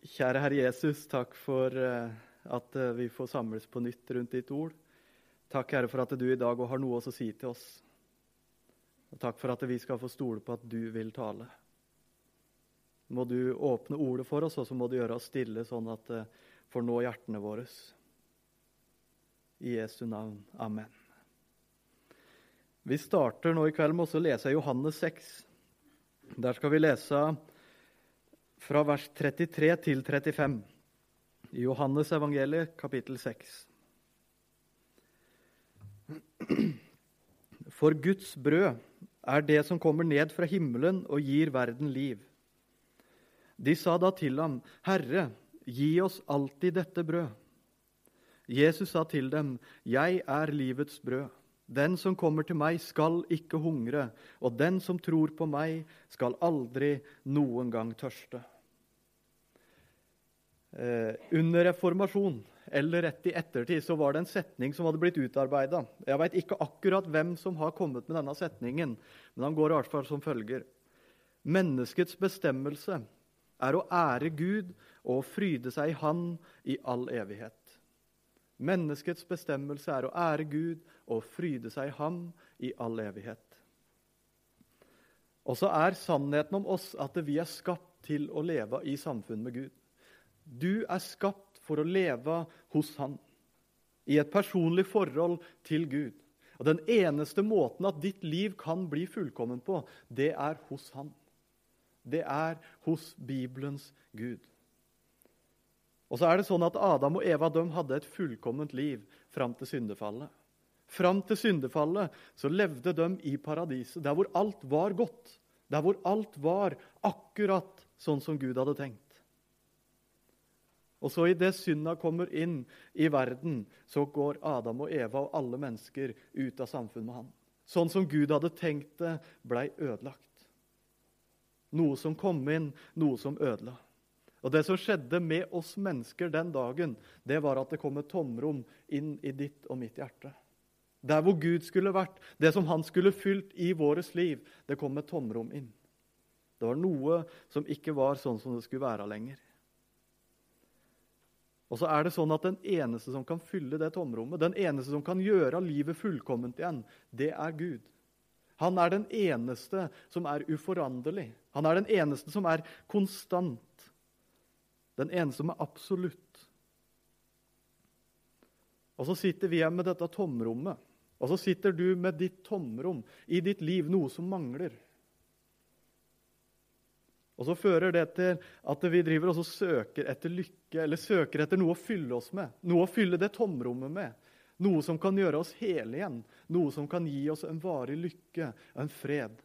Kjære Herre Jesus, takk for eh, at eh, vi får samles på nytt rundt ditt ord. Takk, Herre, for at du i dag òg har noe å si til oss. Og takk for at vi skal få stole på at du vil tale. Må du åpne ordet for oss, og så må du gjøre oss stille, sånn at det får nå hjertene våre. I Jesu navn. Amen. Vi starter nå i kveld med å lese Johannes 6. Der skal vi lese fra vers 33 til 35 i Johannes evangeliet, kapittel 6. For Guds brød er det som kommer ned fra himmelen og gir verden liv. De sa da til ham, Herre, gi oss alltid dette brød. Jesus sa til dem, Jeg er livets brød. Den som kommer til meg, skal ikke hungre, og den som tror på meg, skal aldri noen gang tørste. Eh, under reformasjon, eller rett i ettertid, så var det en setning som hadde blitt utarbeida. Jeg veit ikke akkurat hvem som har kommet med denne setningen, men han går i hvert fall som følger. Menneskets bestemmelse er å ære Gud og fryde seg i Han i all evighet. Menneskets bestemmelse er å ære Gud og fryde seg i Ham i all evighet. Og så er sannheten om oss at vi er skapt til å leve i samfunn med Gud. Du er skapt for å leve hos Han, i et personlig forhold til Gud. Og Den eneste måten at ditt liv kan bli fullkommen på, det er hos Han. Det er hos Bibelens Gud. Og så er det sånn at Adam og Eva de hadde et fullkomment liv fram til syndefallet. Fram til syndefallet så levde de i paradiset, der hvor alt var godt. Der hvor alt var akkurat sånn som Gud hadde tenkt. Og så Idet synda kommer inn i verden, så går Adam og Eva og alle mennesker ut av samfunnet med han. Sånn som Gud hadde tenkt det, blei ødelagt. Noe som kom inn, noe som ødela. Og Det som skjedde med oss mennesker den dagen, det var at det kom et tomrom inn i ditt og mitt hjerte. Der hvor Gud skulle vært, det som han skulle fylt i våres liv, det kom et tomrom inn. Det var noe som ikke var sånn som det skulle være lenger. Og så er det sånn at Den eneste som kan fylle det tomrommet, den eneste som kan gjøre livet fullkomment igjen, det er Gud. Han er den eneste som er uforanderlig. Han er den eneste som er konstant. Den eneste som er absolutt. Og så sitter vi her med dette tomrommet. Og så sitter du med ditt tomrom i ditt liv, noe som mangler. Og så fører det til at vi driver og søker etter lykke, eller søker etter noe å fylle oss med. Noe å fylle det tomrommet med. Noe som kan gjøre oss hele igjen. Noe som kan gi oss en varig lykke, en fred.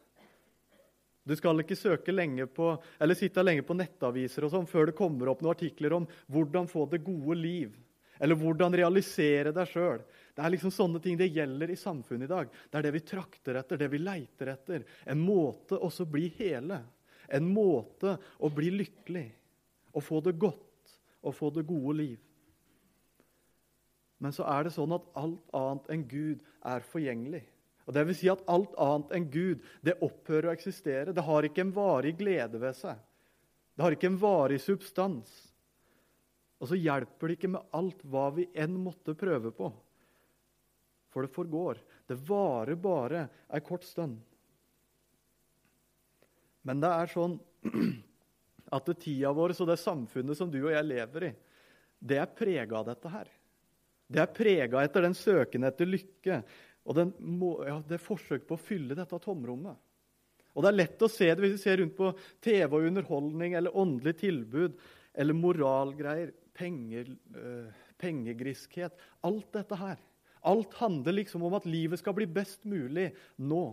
Du skal ikke søke lenge på, eller sitte lenge på nettaviser og sånn før det kommer opp noen artikler om hvordan få det gode liv. Eller hvordan realisere deg sjøl. Det er liksom sånne ting det gjelder i samfunnet i dag. Det er det vi trakter etter, det vi leiter etter. En måte også bli hele. En måte å bli lykkelig. Å få det godt, å få det gode liv. Men så er det sånn at alt annet enn Gud er forgjengelig. Og det vil si at alt annet enn Gud det opphører å eksistere. Det har ikke en varig glede ved seg. Det har ikke en varig substans. Og så hjelper det ikke med alt hva vi enn måtte prøve på. For det forgår. Det varer bare ei kort stund. Men det er sånn at det tida vår og det samfunnet som du og jeg lever i, det er prega av dette her. Det er prega etter den søken etter lykke, og må, ja, det er forsøk på å fylle dette tomrommet. Og Det er lett å se det hvis vi ser rundt på TV og underholdning eller åndelig tilbud eller moralgreier, penger, øh, pengegriskhet. Alt dette her. Alt handler liksom om at livet skal bli best mulig nå.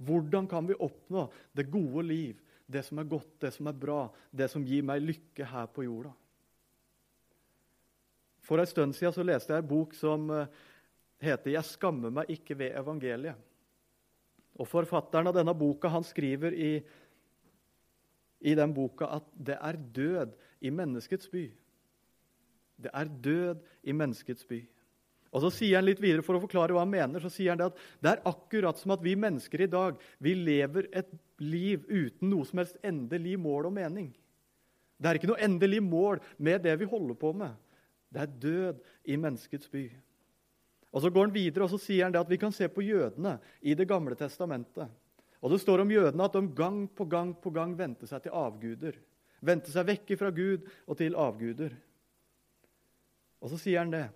Hvordan kan vi oppnå det gode liv, det som er godt, det som er bra, det som gir meg lykke her på jorda? For en stund siden så leste jeg en bok som øh, heter 'Jeg skammer meg ikke ved evangeliet'. Og Forfatteren av denne boka han skriver i, i den boka at det er død i menneskets by. Det er død i menneskets by. Og så sier han litt videre For å forklare hva han mener, så sier han det at det er akkurat som at vi mennesker i dag vi lever et liv uten noe som helst endelig mål og mening. Det er ikke noe endelig mål med det vi holder på med. Det er død i menneskets by. Og Så går han videre og så sier han det at vi kan se på jødene i Det gamle testamentet. Og Det står om jødene at de gang på gang på gang vendte seg til avguder. Vendte seg vekk fra Gud og til avguder. Og så sier han det.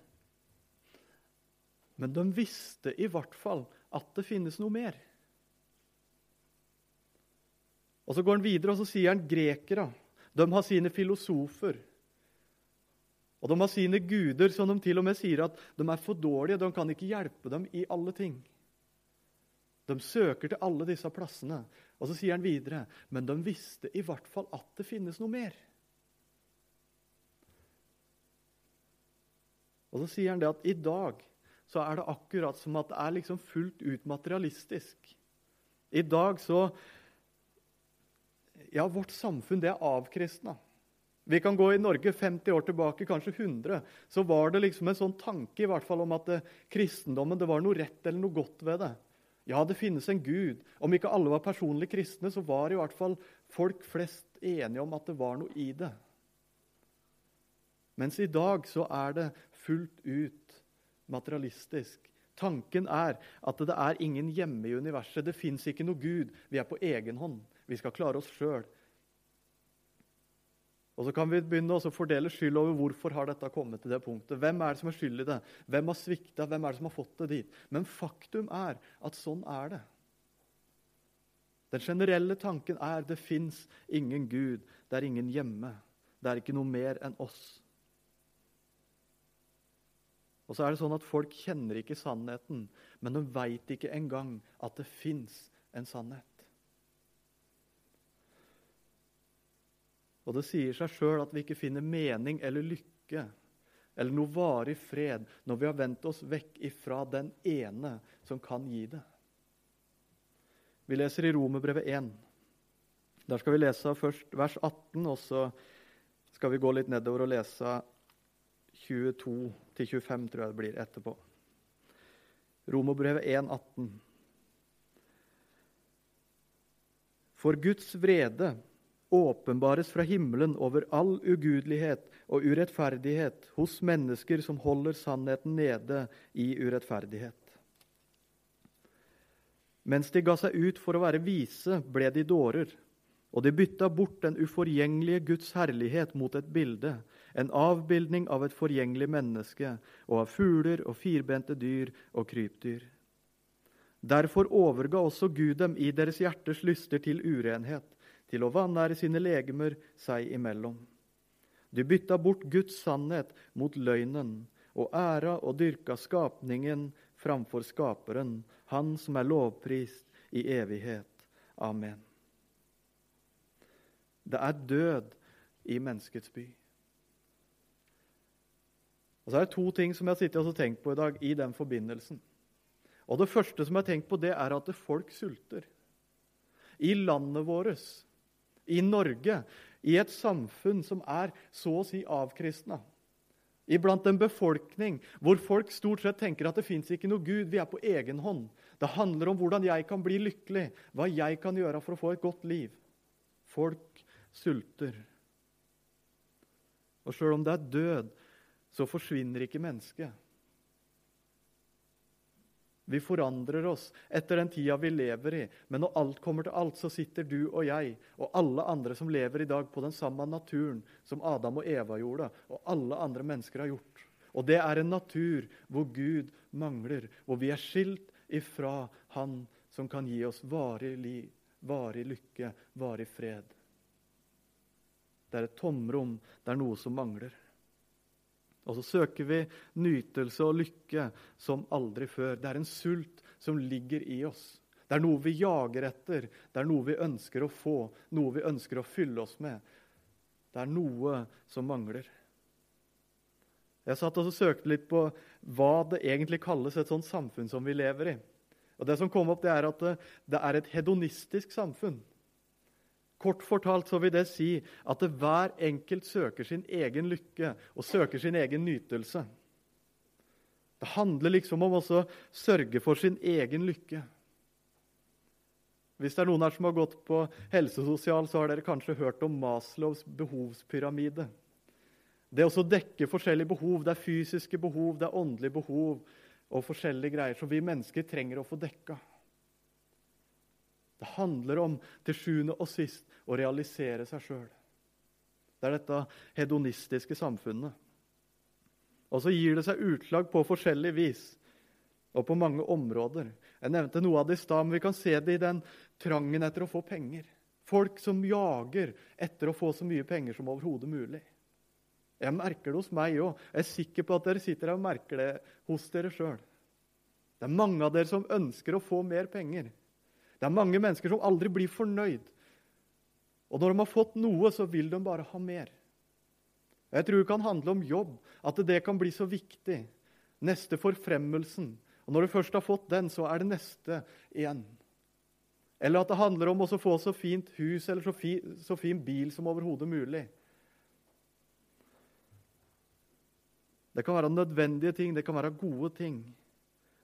Men de visste i hvert fall at det finnes noe mer. Og Så går han videre og så sier han grekere. De har sine filosofer. Og de har sine guder som de til og med sier at de er for dårlige. De kan ikke hjelpe dem i alle ting. De søker til alle disse plassene. Og så sier han videre men de visste i hvert fall at det finnes noe mer. Og så sier han det at i dag så er det akkurat som at det er liksom fullt ut materialistisk. I dag så Ja, vårt samfunn det er avkristna. Vi kan gå i Norge 50 år tilbake, kanskje 100. Så var det liksom en sånn tanke i hvert fall om at det, kristendommen det var noe rett eller noe godt ved det. Ja, det finnes en Gud. Om ikke alle var personlig kristne, så var i hvert fall folk flest enige om at det var noe i det. Mens i dag så er det fullt ut materialistisk. Tanken er at det er ingen hjemme i universet. Det fins ikke noe Gud. Vi er på egen hånd. Vi skal klare oss sjøl. Og Så kan vi begynne å fordele skyld over hvorfor har dette kommet til det punktet. Hvem er det som er skyld i det? Hvem har svikta? Hvem er det som har fått det dit? Men faktum er at sånn er det. Den generelle tanken er det fins ingen Gud, det er ingen hjemme. Det er ikke noe mer enn oss. Og så er det sånn at Folk kjenner ikke sannheten, men de veit ikke engang at det fins en sannhet. Og det sier seg sjøl at vi ikke finner mening eller lykke eller noe varig fred når vi har vendt oss vekk ifra den ene som kan gi det. Vi leser i Romerbrevet 1. Der skal vi lese først vers 18, og så skal vi gå litt nedover og lese 22 25, tror jeg det blir, etterpå. Romerbrevet 1, 18. For Guds vrede åpenbares fra himmelen over all ugudelighet og urettferdighet hos mennesker som holder sannheten nede i urettferdighet. Mens de ga seg ut for å være vise, ble de dårer, og de bytta bort den uforgjengelige Guds herlighet mot et bilde, en avbildning av et forgjengelig menneske og av fugler og firbente dyr og krypdyr. Derfor overga også Gud dem i deres hjertes lyster til urenhet til å vanære sine legemer seg imellom. De bytta bort Guds sannhet mot løgnen og æra og dyrka skapningen framfor Skaperen, Han som er lovprist i evighet. Amen. Det er død i menneskets by. Og så er det to ting som jeg har og tenkt på i dag i den forbindelsen. Og Det første som jeg har tenkt på, det er at folk sulter. I landet vårt i Norge, i et samfunn som er så å si avkristna. Iblant en befolkning hvor folk stort sett tenker at det fins ikke noe Gud, vi er på egen hånd. Det handler om hvordan jeg kan bli lykkelig, hva jeg kan gjøre for å få et godt liv. Folk sulter. Og sjøl om det er død, så forsvinner ikke mennesket. Vi forandrer oss etter den tida vi lever i. Men når alt kommer til alt, så sitter du og jeg og alle andre som lever i dag, på den samme naturen som Adam og Eva gjorde, og alle andre mennesker har gjort. Og det er en natur hvor Gud mangler, hvor vi er skilt ifra Han som kan gi oss varig liv, varig lykke, varig fred. Det er et tomrom, det er noe som mangler. Og så søker vi nytelse og lykke som aldri før. Det er en sult som ligger i oss. Det er noe vi jager etter, det er noe vi ønsker å få, noe vi ønsker å fylle oss med. Det er noe som mangler. Jeg satt og søkte litt på hva det egentlig kalles et sånt samfunn som vi lever i. Og Det som kom opp, det er at det, er et hedonistisk samfunn. Kort fortalt så vil det si at det hver enkelt søker sin egen lykke og søker sin egen nytelse. Det handler liksom om å sørge for sin egen lykke. Hvis det er noen her som har gått på helsesosial, så har dere kanskje hørt om Maslows behovspyramide. Det å dekke forskjellige behov. Det er fysiske behov, det er åndelige behov og forskjellige greier som vi mennesker trenger å få dekka. Det handler om til sjuende og sist å realisere seg sjøl. Det er dette hedonistiske samfunnet. Og så gir det seg utslag på forskjellig vis og på mange områder. Jeg nevnte noe av det i stad, men vi kan se det i den trangen etter å få penger. Folk som jager etter å få så mye penger som overhodet mulig. Jeg merker det hos meg òg. Jeg er sikker på at dere sitter her og merker det hos dere sjøl. Det er mange av dere som ønsker å få mer penger. Det er mange mennesker som aldri blir fornøyd. Og når de har fått noe, så vil de bare ha mer. Jeg tror det kan handle om jobb, at det kan bli så viktig. Neste forfremmelsen. Og når du først har fått den, så er det neste igjen. Eller at det handler om å få så fint hus eller så, fi, så fin bil som overhodet mulig. Det kan være nødvendige ting, det kan være gode ting.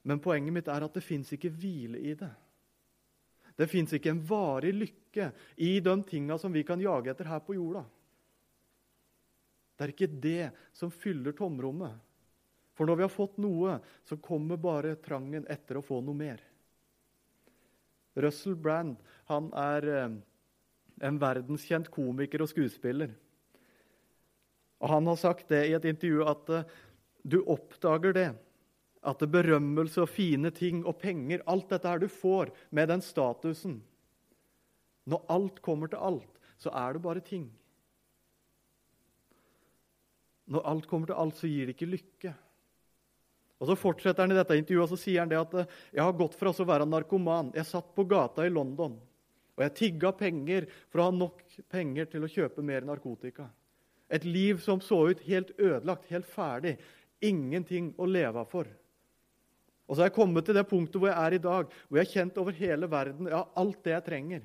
Men poenget mitt er at det fins ikke hvile i det. Det fins ikke en varig lykke i de tinga som vi kan jage etter her på jorda. Det er ikke det som fyller tomrommet. For når vi har fått noe, så kommer bare trangen etter å få noe mer. Russell Brand han er eh, en verdenskjent komiker og skuespiller. Og Han har sagt det i et intervju at eh, du oppdager det at det berømmelse og fine ting og penger, alt dette her du får med den statusen Når alt kommer til alt, så er det bare ting. Når alt kommer til alt, så gir det ikke lykke. Og Så fortsetter han i dette intervjuet og så sier han det at jeg har gått fra å være narkoman. Jeg satt på gata i London og jeg tigga penger for å ha nok penger til å kjøpe mer narkotika. Et liv som så ut helt ødelagt, helt ferdig. Ingenting å leve for. Og så har jeg kommet til det punktet hvor jeg er i dag, hvor jeg har kjent over hele verden jeg ja, alt det jeg trenger.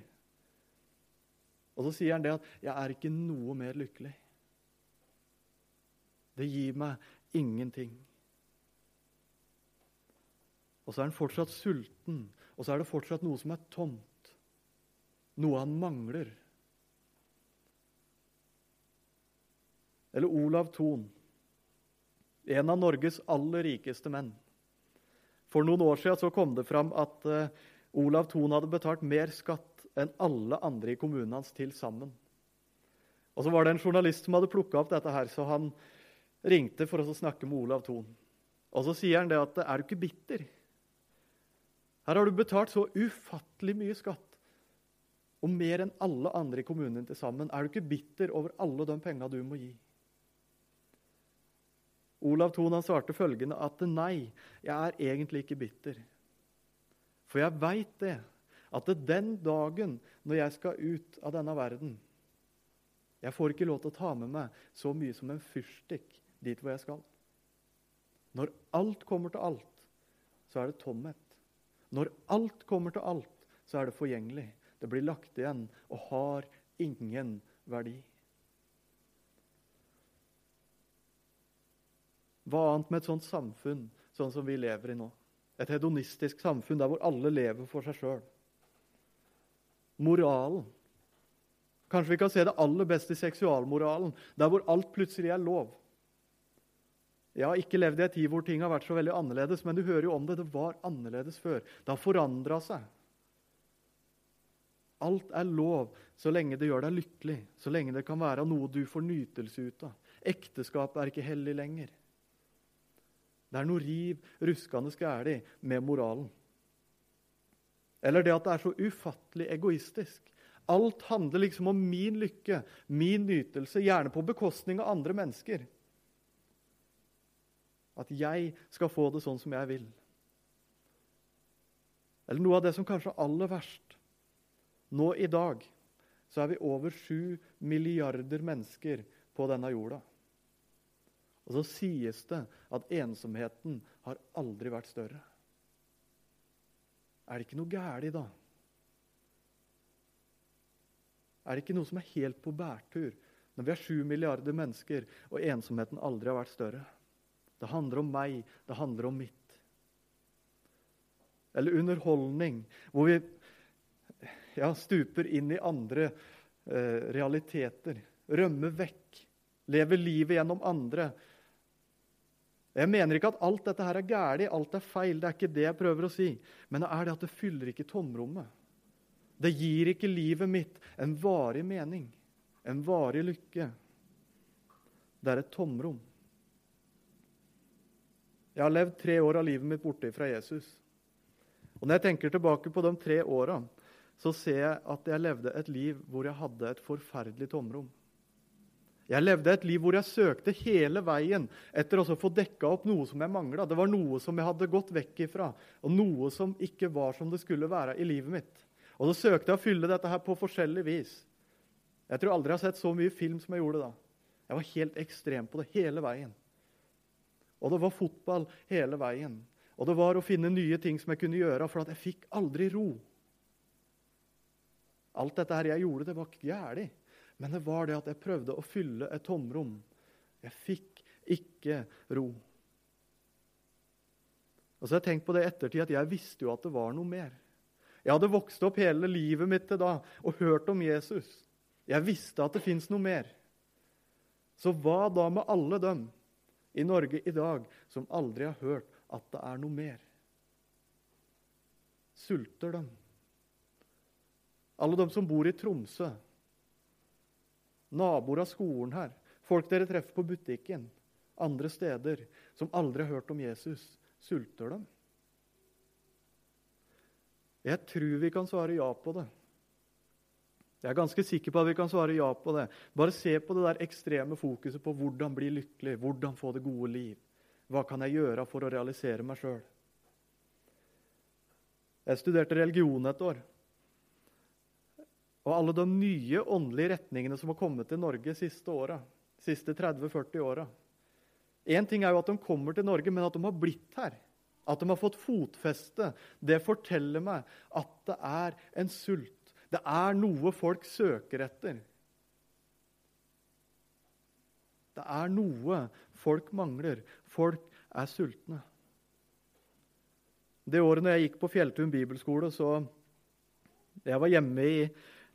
Og så sier han det at 'jeg er ikke noe mer lykkelig'. Det gir meg ingenting. Og så er han fortsatt sulten, og så er det fortsatt noe som er tomt. Noe han mangler. Eller Olav Thon, en av Norges aller rikeste menn. For noen år siden så kom det fram at uh, Olav Thon hadde betalt mer skatt enn alle andre i kommunen hans til sammen. Og så var det en journalist som hadde plukka opp dette, her, så han ringte for å snakke med Olav Thon. Og så sier han det at er du ikke bitter? Her har du betalt så ufattelig mye skatt, og mer enn alle andre i kommunen til sammen. Er du ikke bitter over alle de pengene du må gi? Olav Thon svarte følgende at nei, jeg er egentlig ikke bitter. For jeg veit det, at det den dagen når jeg skal ut av denne verden Jeg får ikke lov til å ta med meg så mye som en fyrstikk dit hvor jeg skal. Når alt kommer til alt, så er det tomhet. Når alt kommer til alt, så er det forgjengelig. Det blir lagt igjen og har ingen verdi. Hva annet med et sånt samfunn sånn som vi lever i nå? Et hedonistisk samfunn der hvor alle lever for seg sjøl. Moralen. Kanskje vi kan se det aller beste i seksualmoralen, der hvor alt plutselig er lov. Jeg har ikke levd i en tid hvor ting har vært så veldig annerledes, men du hører jo om det. Det var annerledes før. Det har forandra seg. Alt er lov så lenge det gjør deg lykkelig, så lenge det kan være noe du får nytelse ut av. Ekteskapet er ikke hellig lenger. Det er noe riv ruskende gæli med moralen. Eller det at det er så ufattelig egoistisk. Alt handler liksom om min lykke, min nytelse, gjerne på bekostning av andre mennesker. At jeg skal få det sånn som jeg vil. Eller noe av det som kanskje er aller verst. Nå i dag så er vi over sju milliarder mennesker på denne jorda. Og så sies det at ensomheten har aldri vært større. Er det ikke noe galt da? Er det ikke noe som er helt på bærtur når vi er sju milliarder mennesker og ensomheten aldri har vært større? Det handler om meg, det handler om mitt. Eller underholdning, hvor vi ja, stuper inn i andre eh, realiteter. Rømmer vekk. Lever livet gjennom andre. Jeg mener ikke at alt dette her er galt, alt er feil. Det er ikke det jeg prøver å si. Men det er det at det fyller ikke tomrommet. Det gir ikke livet mitt en varig mening, en varig lykke. Det er et tomrom. Jeg har levd tre år av livet mitt borte fra Jesus. Og Når jeg tenker tilbake på de tre åra, så ser jeg at jeg levde et liv hvor jeg hadde et forferdelig tomrom. Jeg levde et liv hvor jeg søkte hele veien etter å få dekka opp noe som jeg mangla. Det var noe som jeg hadde gått vekk ifra, og noe som ikke var som det skulle være i livet mitt. Og så søkte jeg å fylle dette her på forskjellig vis. Jeg tror aldri jeg har sett så mye film som jeg gjorde da. Jeg var helt ekstrem på det hele veien. Og det var fotball hele veien. Og det var å finne nye ting som jeg kunne gjøre, for jeg fikk aldri ro. Alt dette her jeg gjorde, det var ikke galt. Men det var det at jeg prøvde å fylle et tomrom. Jeg fikk ikke ro. Og så har jeg tenkt på det ettertid at jeg visste jo at det var noe mer. Jeg hadde vokst opp hele livet mitt til da og hørt om Jesus. Jeg visste at det fins noe mer. Så hva da med alle dem i Norge i dag som aldri har hørt at det er noe mer? Sulter dem? Alle dem som bor i Tromsø, naboer av skolen her, folk dere treffer på butikken, andre steder, som aldri har hørt om Jesus, sulter dem? Jeg tror vi kan svare ja på det. Jeg er ganske sikker på at vi kan svare ja på det. Bare se på det der ekstreme fokuset på hvordan bli lykkelig, hvordan få det gode liv. Hva kan jeg gjøre for å realisere meg sjøl? Jeg studerte religion et år. Og alle de nye åndelige retningene som har kommet til Norge siste åra, siste 30-40 åra Én ting er jo at de kommer til Norge, men at de har blitt her. At de har fått fotfeste. Det forteller meg at det er en sult. Det er noe folk søker etter. Det er noe folk mangler. Folk er sultne. Det året når jeg gikk på Fjelltun bibelskole, så Jeg var hjemme i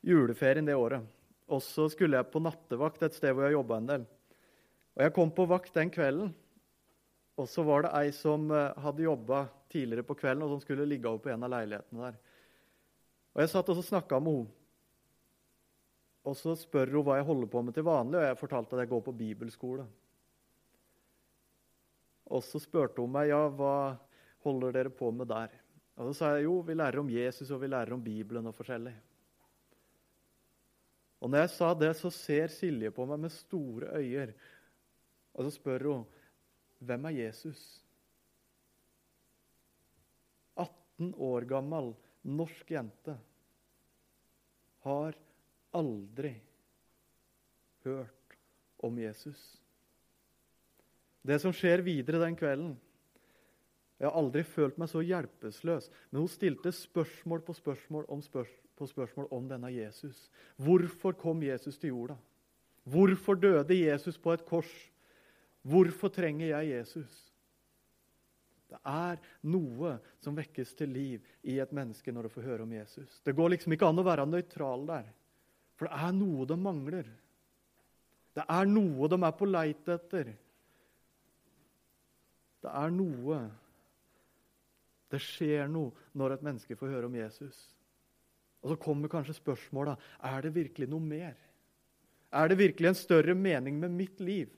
juleferien det året. Og så skulle jeg på nattevakt et sted hvor jeg jobba en del. Og Jeg kom på vakt den kvelden, og så var det ei som eh, hadde jobba tidligere på kvelden, og som skulle ligge over på en av leilighetene der. Og Jeg satt og snakka med henne. Og så spør hun hva jeg holder på med til vanlig, og jeg fortalte at jeg går på bibelskole. Og så spurte hun meg ja, hva holder dere på med der. Og Så sa jeg jo, vi lærer om Jesus og vi lærer om Bibelen og forskjellig. Og når jeg sa det, så ser Silje på meg med store øyer. Og så spør hun, 'Hvem er Jesus?' 18 år gammel norsk jente har aldri hørt om Jesus. Det som skjer videre den kvelden Jeg har aldri følt meg så hjelpeløs. Men hun stilte spørsmål på spørsmål om spørsmål på spørsmål om denne Jesus. Hvorfor kom Jesus til jorda? Hvorfor døde Jesus på et kors? Hvorfor trenger jeg Jesus? Det er noe som vekkes til liv i et menneske når du får høre om Jesus. Det går liksom ikke an å være nøytral der, for det er noe de mangler. Det er noe de er på leit etter. Det er noe Det skjer noe når et menneske får høre om Jesus. Og så kommer kanskje spørsmålet er det virkelig noe mer. Er det virkelig en større mening med mitt liv?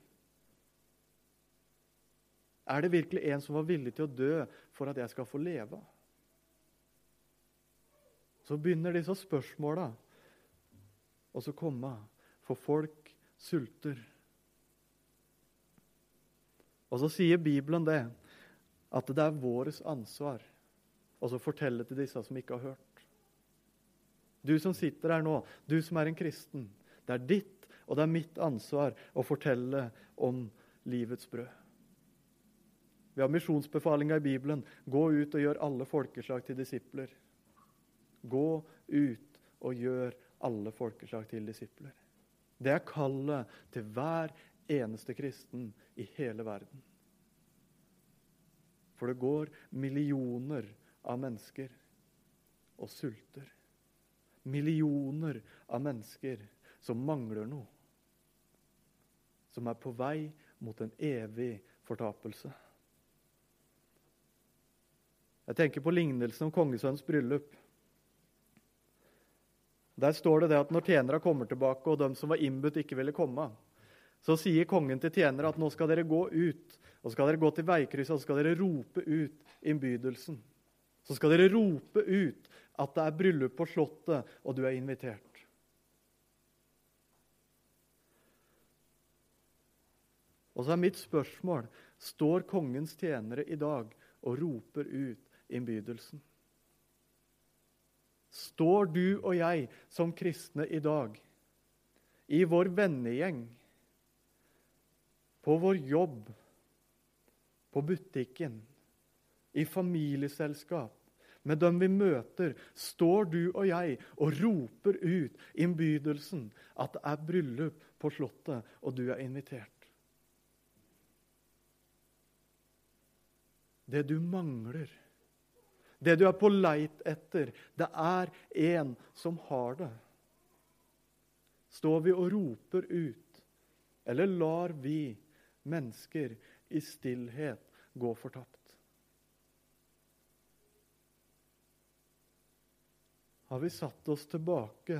Er det virkelig en som var villig til å dø for at jeg skal få leve? Så begynner disse spørsmåla å komme, for folk sulter. Og så sier Bibelen det, at det er vårt ansvar å fortelle til disse som ikke har hørt. Du som sitter her nå, du som er en kristen. Det er ditt og det er mitt ansvar å fortelle om livets brød. Vi har misjonsbefalinga i Bibelen. Gå ut og gjør alle folkeslag til disipler. Gå ut og gjør alle folkeslag til disipler. Det er kallet til hver eneste kristen i hele verden. For det går millioner av mennesker og sulter. Millioner av mennesker som mangler noe. Som er på vei mot en evig fortapelse. Jeg tenker på lignelsen om kongesønns bryllup. Der står det, det at når tjenere kommer tilbake, og de som var innbudt, ikke ville komme, så sier kongen til tjenere at nå skal dere gå ut, og så skal dere gå til veikrysset og så skal dere rope ut innbydelsen. Så skal dere rope ut at det er bryllup på Slottet, og du er invitert. Og så er mitt spørsmål står kongens tjenere i dag og roper ut innbydelsen? Står du og jeg som kristne i dag, i vår vennegjeng, på vår jobb, på butikken, i familieselskap, med dem vi møter, står du og jeg og roper ut innbydelsen at det er bryllup på Slottet, og du er invitert. Det du mangler, det du er på leit etter, det er en som har det. Står vi og roper ut, eller lar vi mennesker i stillhet gå fortapt? Har vi satt oss tilbake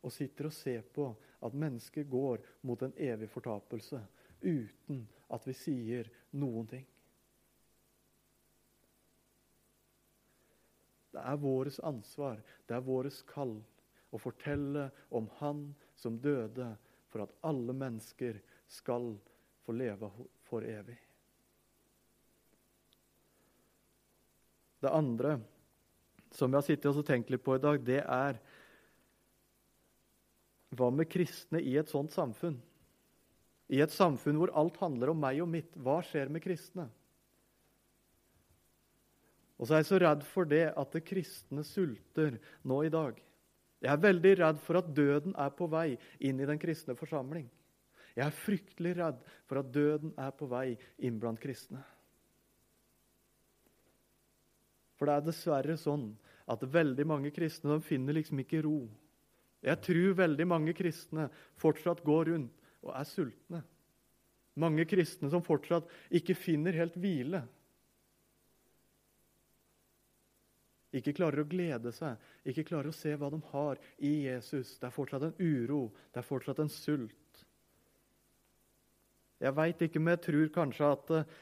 og sitter og ser på at mennesker går mot en evig fortapelse uten at vi sier noen ting? Det er vårt ansvar, det er vårt kall, å fortelle om Han som døde for at alle mennesker skal få leve for evig. Det andre som jeg har sittet og tenkt litt på i dag, det er Hva med kristne i et sånt samfunn? I et samfunn hvor alt handler om meg og mitt. Hva skjer med kristne? Og så er jeg så redd for det at det kristne sulter nå i dag. Jeg er veldig redd for at døden er på vei inn i den kristne forsamling. Jeg er fryktelig redd for at døden er på vei inn blant kristne. For det er dessverre sånn at veldig mange kristne de finner liksom ikke ro. Jeg tror veldig mange kristne fortsatt går rundt og er sultne. Mange kristne som fortsatt ikke finner helt hvile. Ikke klarer å glede seg, ikke klarer å se hva de har i Jesus. Det er fortsatt en uro, det er fortsatt en sult. Jeg veit ikke, men jeg tror kanskje at uh,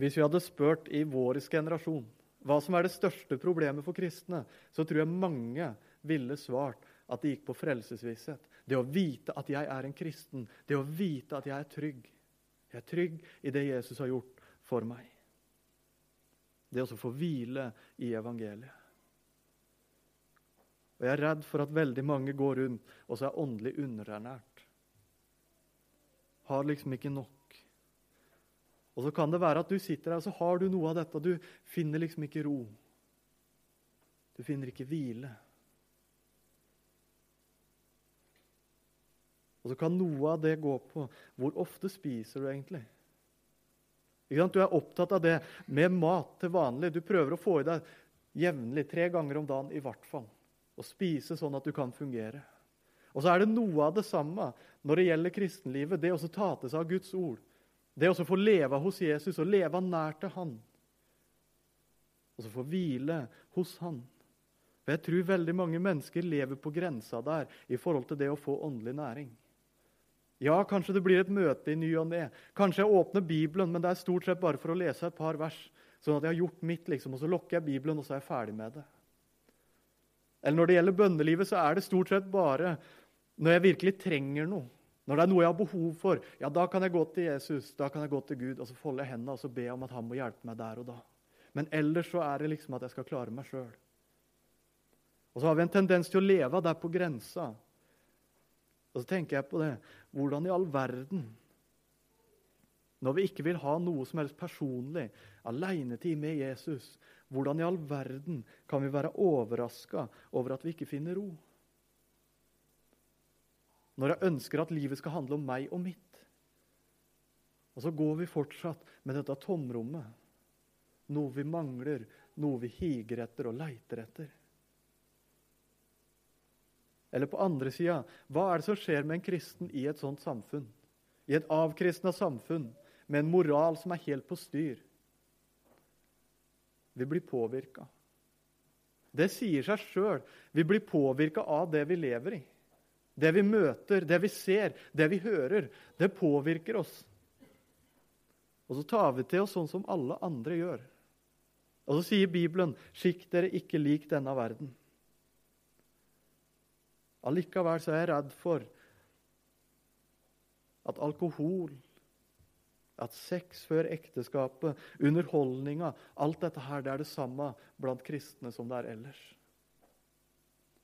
hvis vi hadde spurt i vår generasjon hva som er det største problemet for kristne, så tror jeg mange ville svart at det gikk på frelsesvisshet. Det å vite at jeg er en kristen, det å vite at jeg er trygg. Jeg er trygg i det Jesus har gjort for meg. Det å få hvile i evangeliet. Og Jeg er redd for at veldig mange går rundt og så er åndelig underernært. Har liksom ikke nok. Og så kan det være at du sitter der og så har du noe av dette, og du finner liksom ikke ro. Du finner ikke hvile. Og så kan noe av det gå på hvor ofte spiser du egentlig? Du er opptatt av det med mat til vanlig. Du prøver å få i deg jevnlig, tre ganger om dagen i hvert fall. Og spise sånn at du kan fungere. Og så er det noe av det samme når det gjelder kristenlivet. Det å ta til seg av Guds ord. Det å få leve hos Jesus og leve nær til Han. Og så få hvile hos Han. For Jeg tror veldig mange mennesker lever på grensa der i forhold til det å få åndelig næring. Ja, kanskje det blir et møte i ny og ne. Kanskje jeg åpner Bibelen, men det er stort sett bare for å lese et par vers. Sånn at jeg har gjort mitt, liksom, og så lukker jeg Bibelen, og så er jeg ferdig med det. Eller når det gjelder bønnelivet, så er det stort sett bare når jeg virkelig trenger noe. Når det er noe jeg har behov for, ja, da kan jeg gå til Jesus, da kan jeg gå til Gud og så folde hendene og så be om at han må hjelpe meg der og da. Men ellers så er det liksom at jeg skal klare meg sjøl. Og så har vi en tendens til å leve der på grensa. Og så tenker jeg på det Hvordan i all verden Når vi ikke vil ha noe som helst personlig, alenetid med Jesus, hvordan i all verden kan vi være overraska over at vi ikke finner ro? Når jeg ønsker at livet skal handle om meg og mitt. Og så går vi fortsatt med dette tomrommet. Noe vi mangler, noe vi higer etter og leiter etter. Eller på andre sida, hva er det som skjer med en kristen i et sånt samfunn? I et avkristna samfunn med en moral som er helt på styr? Vi blir påvirka. Det sier seg sjøl. Vi blir påvirka av det vi lever i. Det vi møter, det vi ser, det vi hører. Det påvirker oss. Og så tar vi til oss sånn som alle andre gjør. Og så sier Bibelen, 'Skikk dere ikke lik denne verden'. Allikevel så er jeg redd for at alkohol, at sex før ekteskapet, underholdninga Alt dette her, det er det samme blant kristne som det er ellers.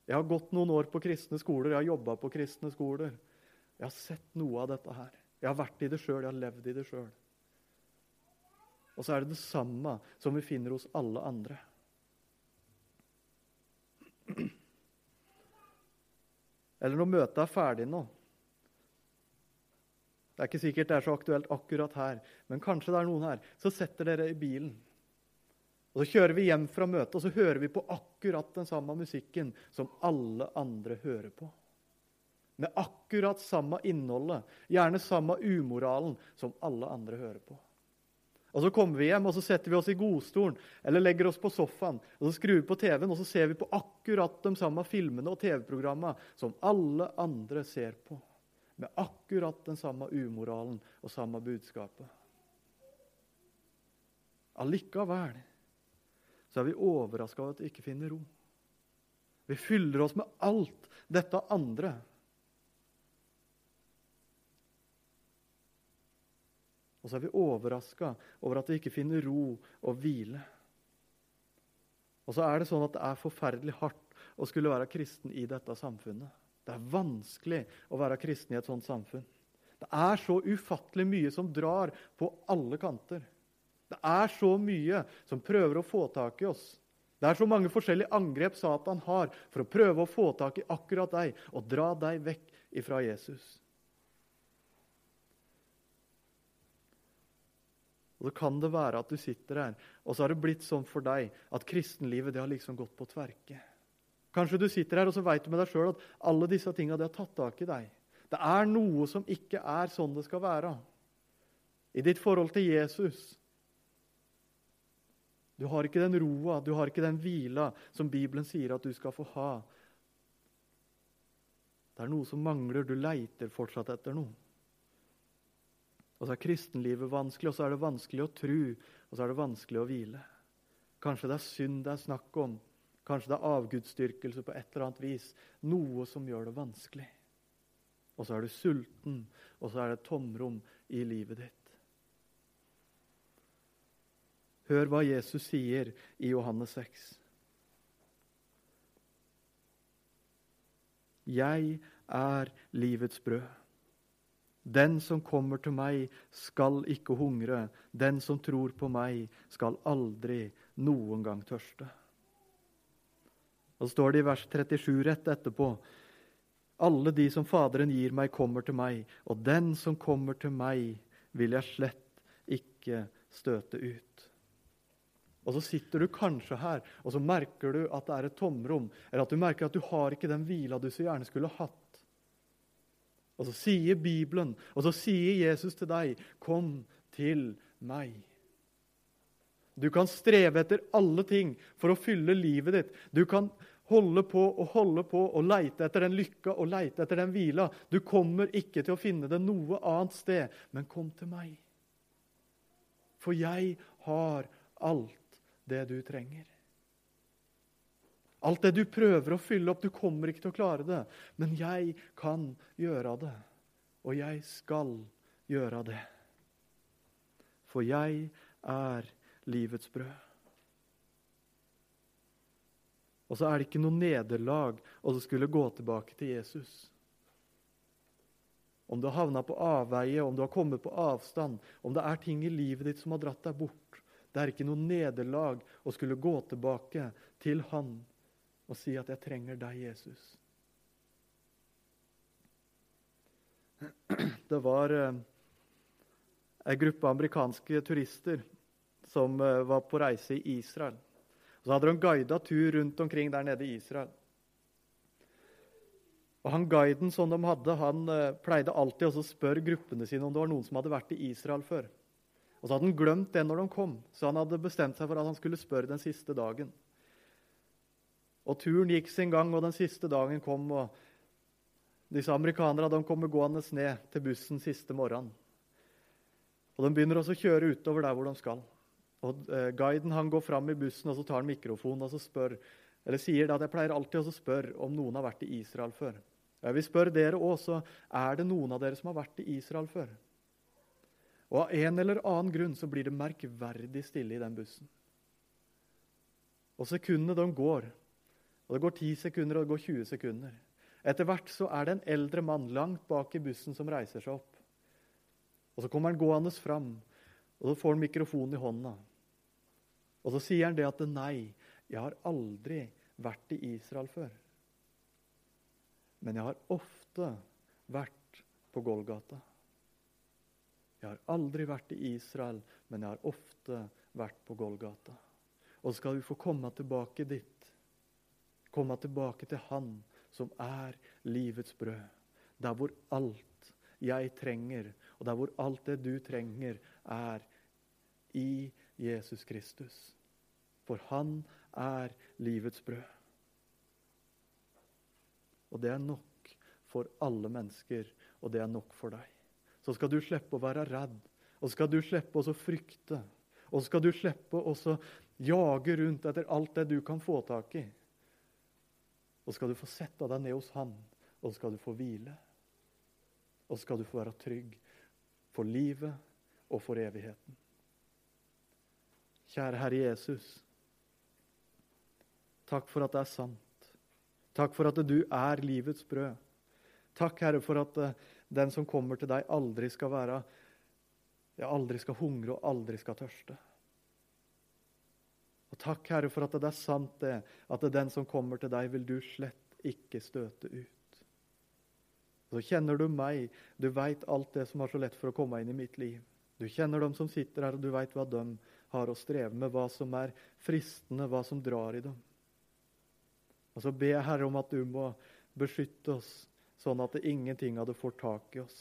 Jeg har gått noen år på kristne skoler, jeg har jobba på kristne skoler. Jeg har sett noe av dette her. Jeg har vært i det sjøl, jeg har levd i det sjøl. Og så er det det samme som vi finner hos alle andre. Eller når møtet er ferdig nå. Det er ikke sikkert det er så aktuelt akkurat her, men kanskje det er noen her. Så setter dere i bilen. Og Så kjører vi hjem fra møtet, og så hører vi på akkurat den samme musikken som alle andre hører på. Med akkurat samme innholdet, gjerne samme umoralen som alle andre hører på. Og Så kommer vi hjem og så setter vi oss i godstolen eller legger oss på sofaen. og Så skrur vi på TV-en og så ser vi på akkurat de samme filmene og TV-programmene som alle andre ser på. Med akkurat den samme umoralen og samme budskapet. Allikevel så er vi overraska over at vi ikke finner ro. Vi fyller oss med alt dette andre Og så er vi overraska over at vi ikke finner ro og hvile. Og så er det sånn at det er forferdelig hardt å skulle være kristen i dette samfunnet. Det er vanskelig å være kristen i et sånt samfunn. Det er så ufattelig mye som drar på alle kanter. Det er så mye som prøver å få tak i oss. Det er så mange forskjellige angrep Satan har for å prøve å få tak i akkurat deg og dra deg vekk ifra Jesus. Og Så kan det være at du sitter her, og så har det blitt sånn for deg at kristenlivet det har liksom gått på tverke. Kanskje du sitter her og så vet du med deg sjøl at alle disse tinga har tatt tak i deg. Det er noe som ikke er sånn det skal være. I ditt forhold til Jesus. Du har ikke den roa, du har ikke den hvila som Bibelen sier at du skal få ha. Det er noe som mangler. Du leiter fortsatt etter noe. Og så er kristenlivet vanskelig, og så er det vanskelig å tro, og så er det vanskelig å hvile. Kanskje det er synd det er snakk om. Kanskje det er avgudsdyrkelse på et eller annet vis. Noe som gjør det vanskelig. Og så er du sulten, og så er det tomrom i livet ditt. Hør hva Jesus sier i Johannes 6. Jeg er livets brød. Den som kommer til meg, skal ikke hungre. Den som tror på meg, skal aldri noen gang tørste. Og så står det i vers 37 rett etterpå. Alle de som Faderen gir meg, kommer til meg, og den som kommer til meg, vil jeg slett ikke støte ut. Og så sitter du kanskje her, og så merker du at det er et tomrom, eller at du merker at du har ikke den hvila du så gjerne skulle hatt. Og så sier Bibelen, og så sier Jesus til deg, 'Kom til meg'. Du kan streve etter alle ting for å fylle livet ditt. Du kan holde på og holde på og leite etter den lykka og leite etter den hvila. Du kommer ikke til å finne det noe annet sted, men kom til meg. For jeg har alt det du trenger. Alt det du prøver å fylle opp, du kommer ikke til å klare det. Men jeg kan gjøre det, og jeg skal gjøre det. For jeg er livets brød. Og så er det ikke noe nederlag å skulle gå tilbake til Jesus. Om du har havna på avveie, om du har kommet på avstand, om det er ting i livet ditt som har dratt deg bort Det er ikke noe nederlag å skulle gå tilbake til Han og si at 'jeg trenger deg, Jesus'. Det var ei en gruppe amerikanske turister som eh, var på reise i Israel. Så hadde de guida tur rundt omkring der nede i Israel. Og han Guiden som de hadde, han eh, pleide alltid å spørre gruppene sine om det var noen som hadde vært i Israel før. Og så hadde han glemt det når de kom, så han hadde bestemt seg for at han skulle spørre den siste dagen. Og Turen gikk sin gang, og den siste dagen kom. og Disse amerikanerne de kommer gående ned til bussen siste morgenen. Og De begynner også å kjøre utover der hvor de skal. Og eh, Guiden han går fram i bussen og så tar han mikrofonen og så spør, eller sier at jeg pleier alltid å spørre om noen har vært i Israel før. Jeg vil spørre dere også, er det noen av dere som har vært i Israel før? Og Av en eller annen grunn så blir det merkverdig stille i den bussen. Og sekundene de går. Og Det går 10 sekunder, og det går 20 sekunder. Etter hvert så er det en eldre mann langt bak i bussen som reiser seg opp. Og Så kommer han gående fram, og så får han mikrofonen i hånda. Og så sier han det at nei, jeg har aldri vært i Israel før. Men jeg har ofte vært på Golgata. Jeg har aldri vært i Israel, men jeg har ofte vært på Golgata. Og skal vi få komme tilbake dit. Komme tilbake til Han som er livets brød. Der hvor alt jeg trenger, og der hvor alt det du trenger, er i Jesus Kristus. For Han er livets brød. Og det er nok for alle mennesker, og det er nok for deg. Så skal du slippe å være redd, og skal du slippe å frykte. Og skal du slippe å jage rundt etter alt det du kan få tak i. Og skal du få sette deg ned hos Han, og skal du få hvile. Og skal du få være trygg for livet og for evigheten. Kjære Herre Jesus. Takk for at det er sant. Takk for at du er livets brød. Takk, Herre, for at uh, den som kommer til deg, aldri skal være ja, aldri skal hungre og aldri skal tørste. Og Takk, Herre, for at det er sant det, at det er den som kommer til deg, vil du slett ikke støte ut. Og så kjenner du meg, du veit alt det som har så lett for å komme inn i mitt liv. Du kjenner dem som sitter her, og du veit hva de har å streve med, hva som er fristende, hva som drar i dem. Og så ber jeg Herre om at du må beskytte oss, sånn at ingenting hadde fått tak i oss.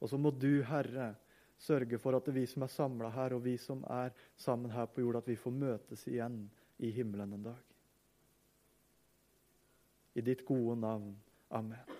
Og så må du, Herre, sørge for at vi som er samla her, og vi som er sammen her på jord, at vi får møtes igjen i himmelen en dag. I ditt gode navn. Amen.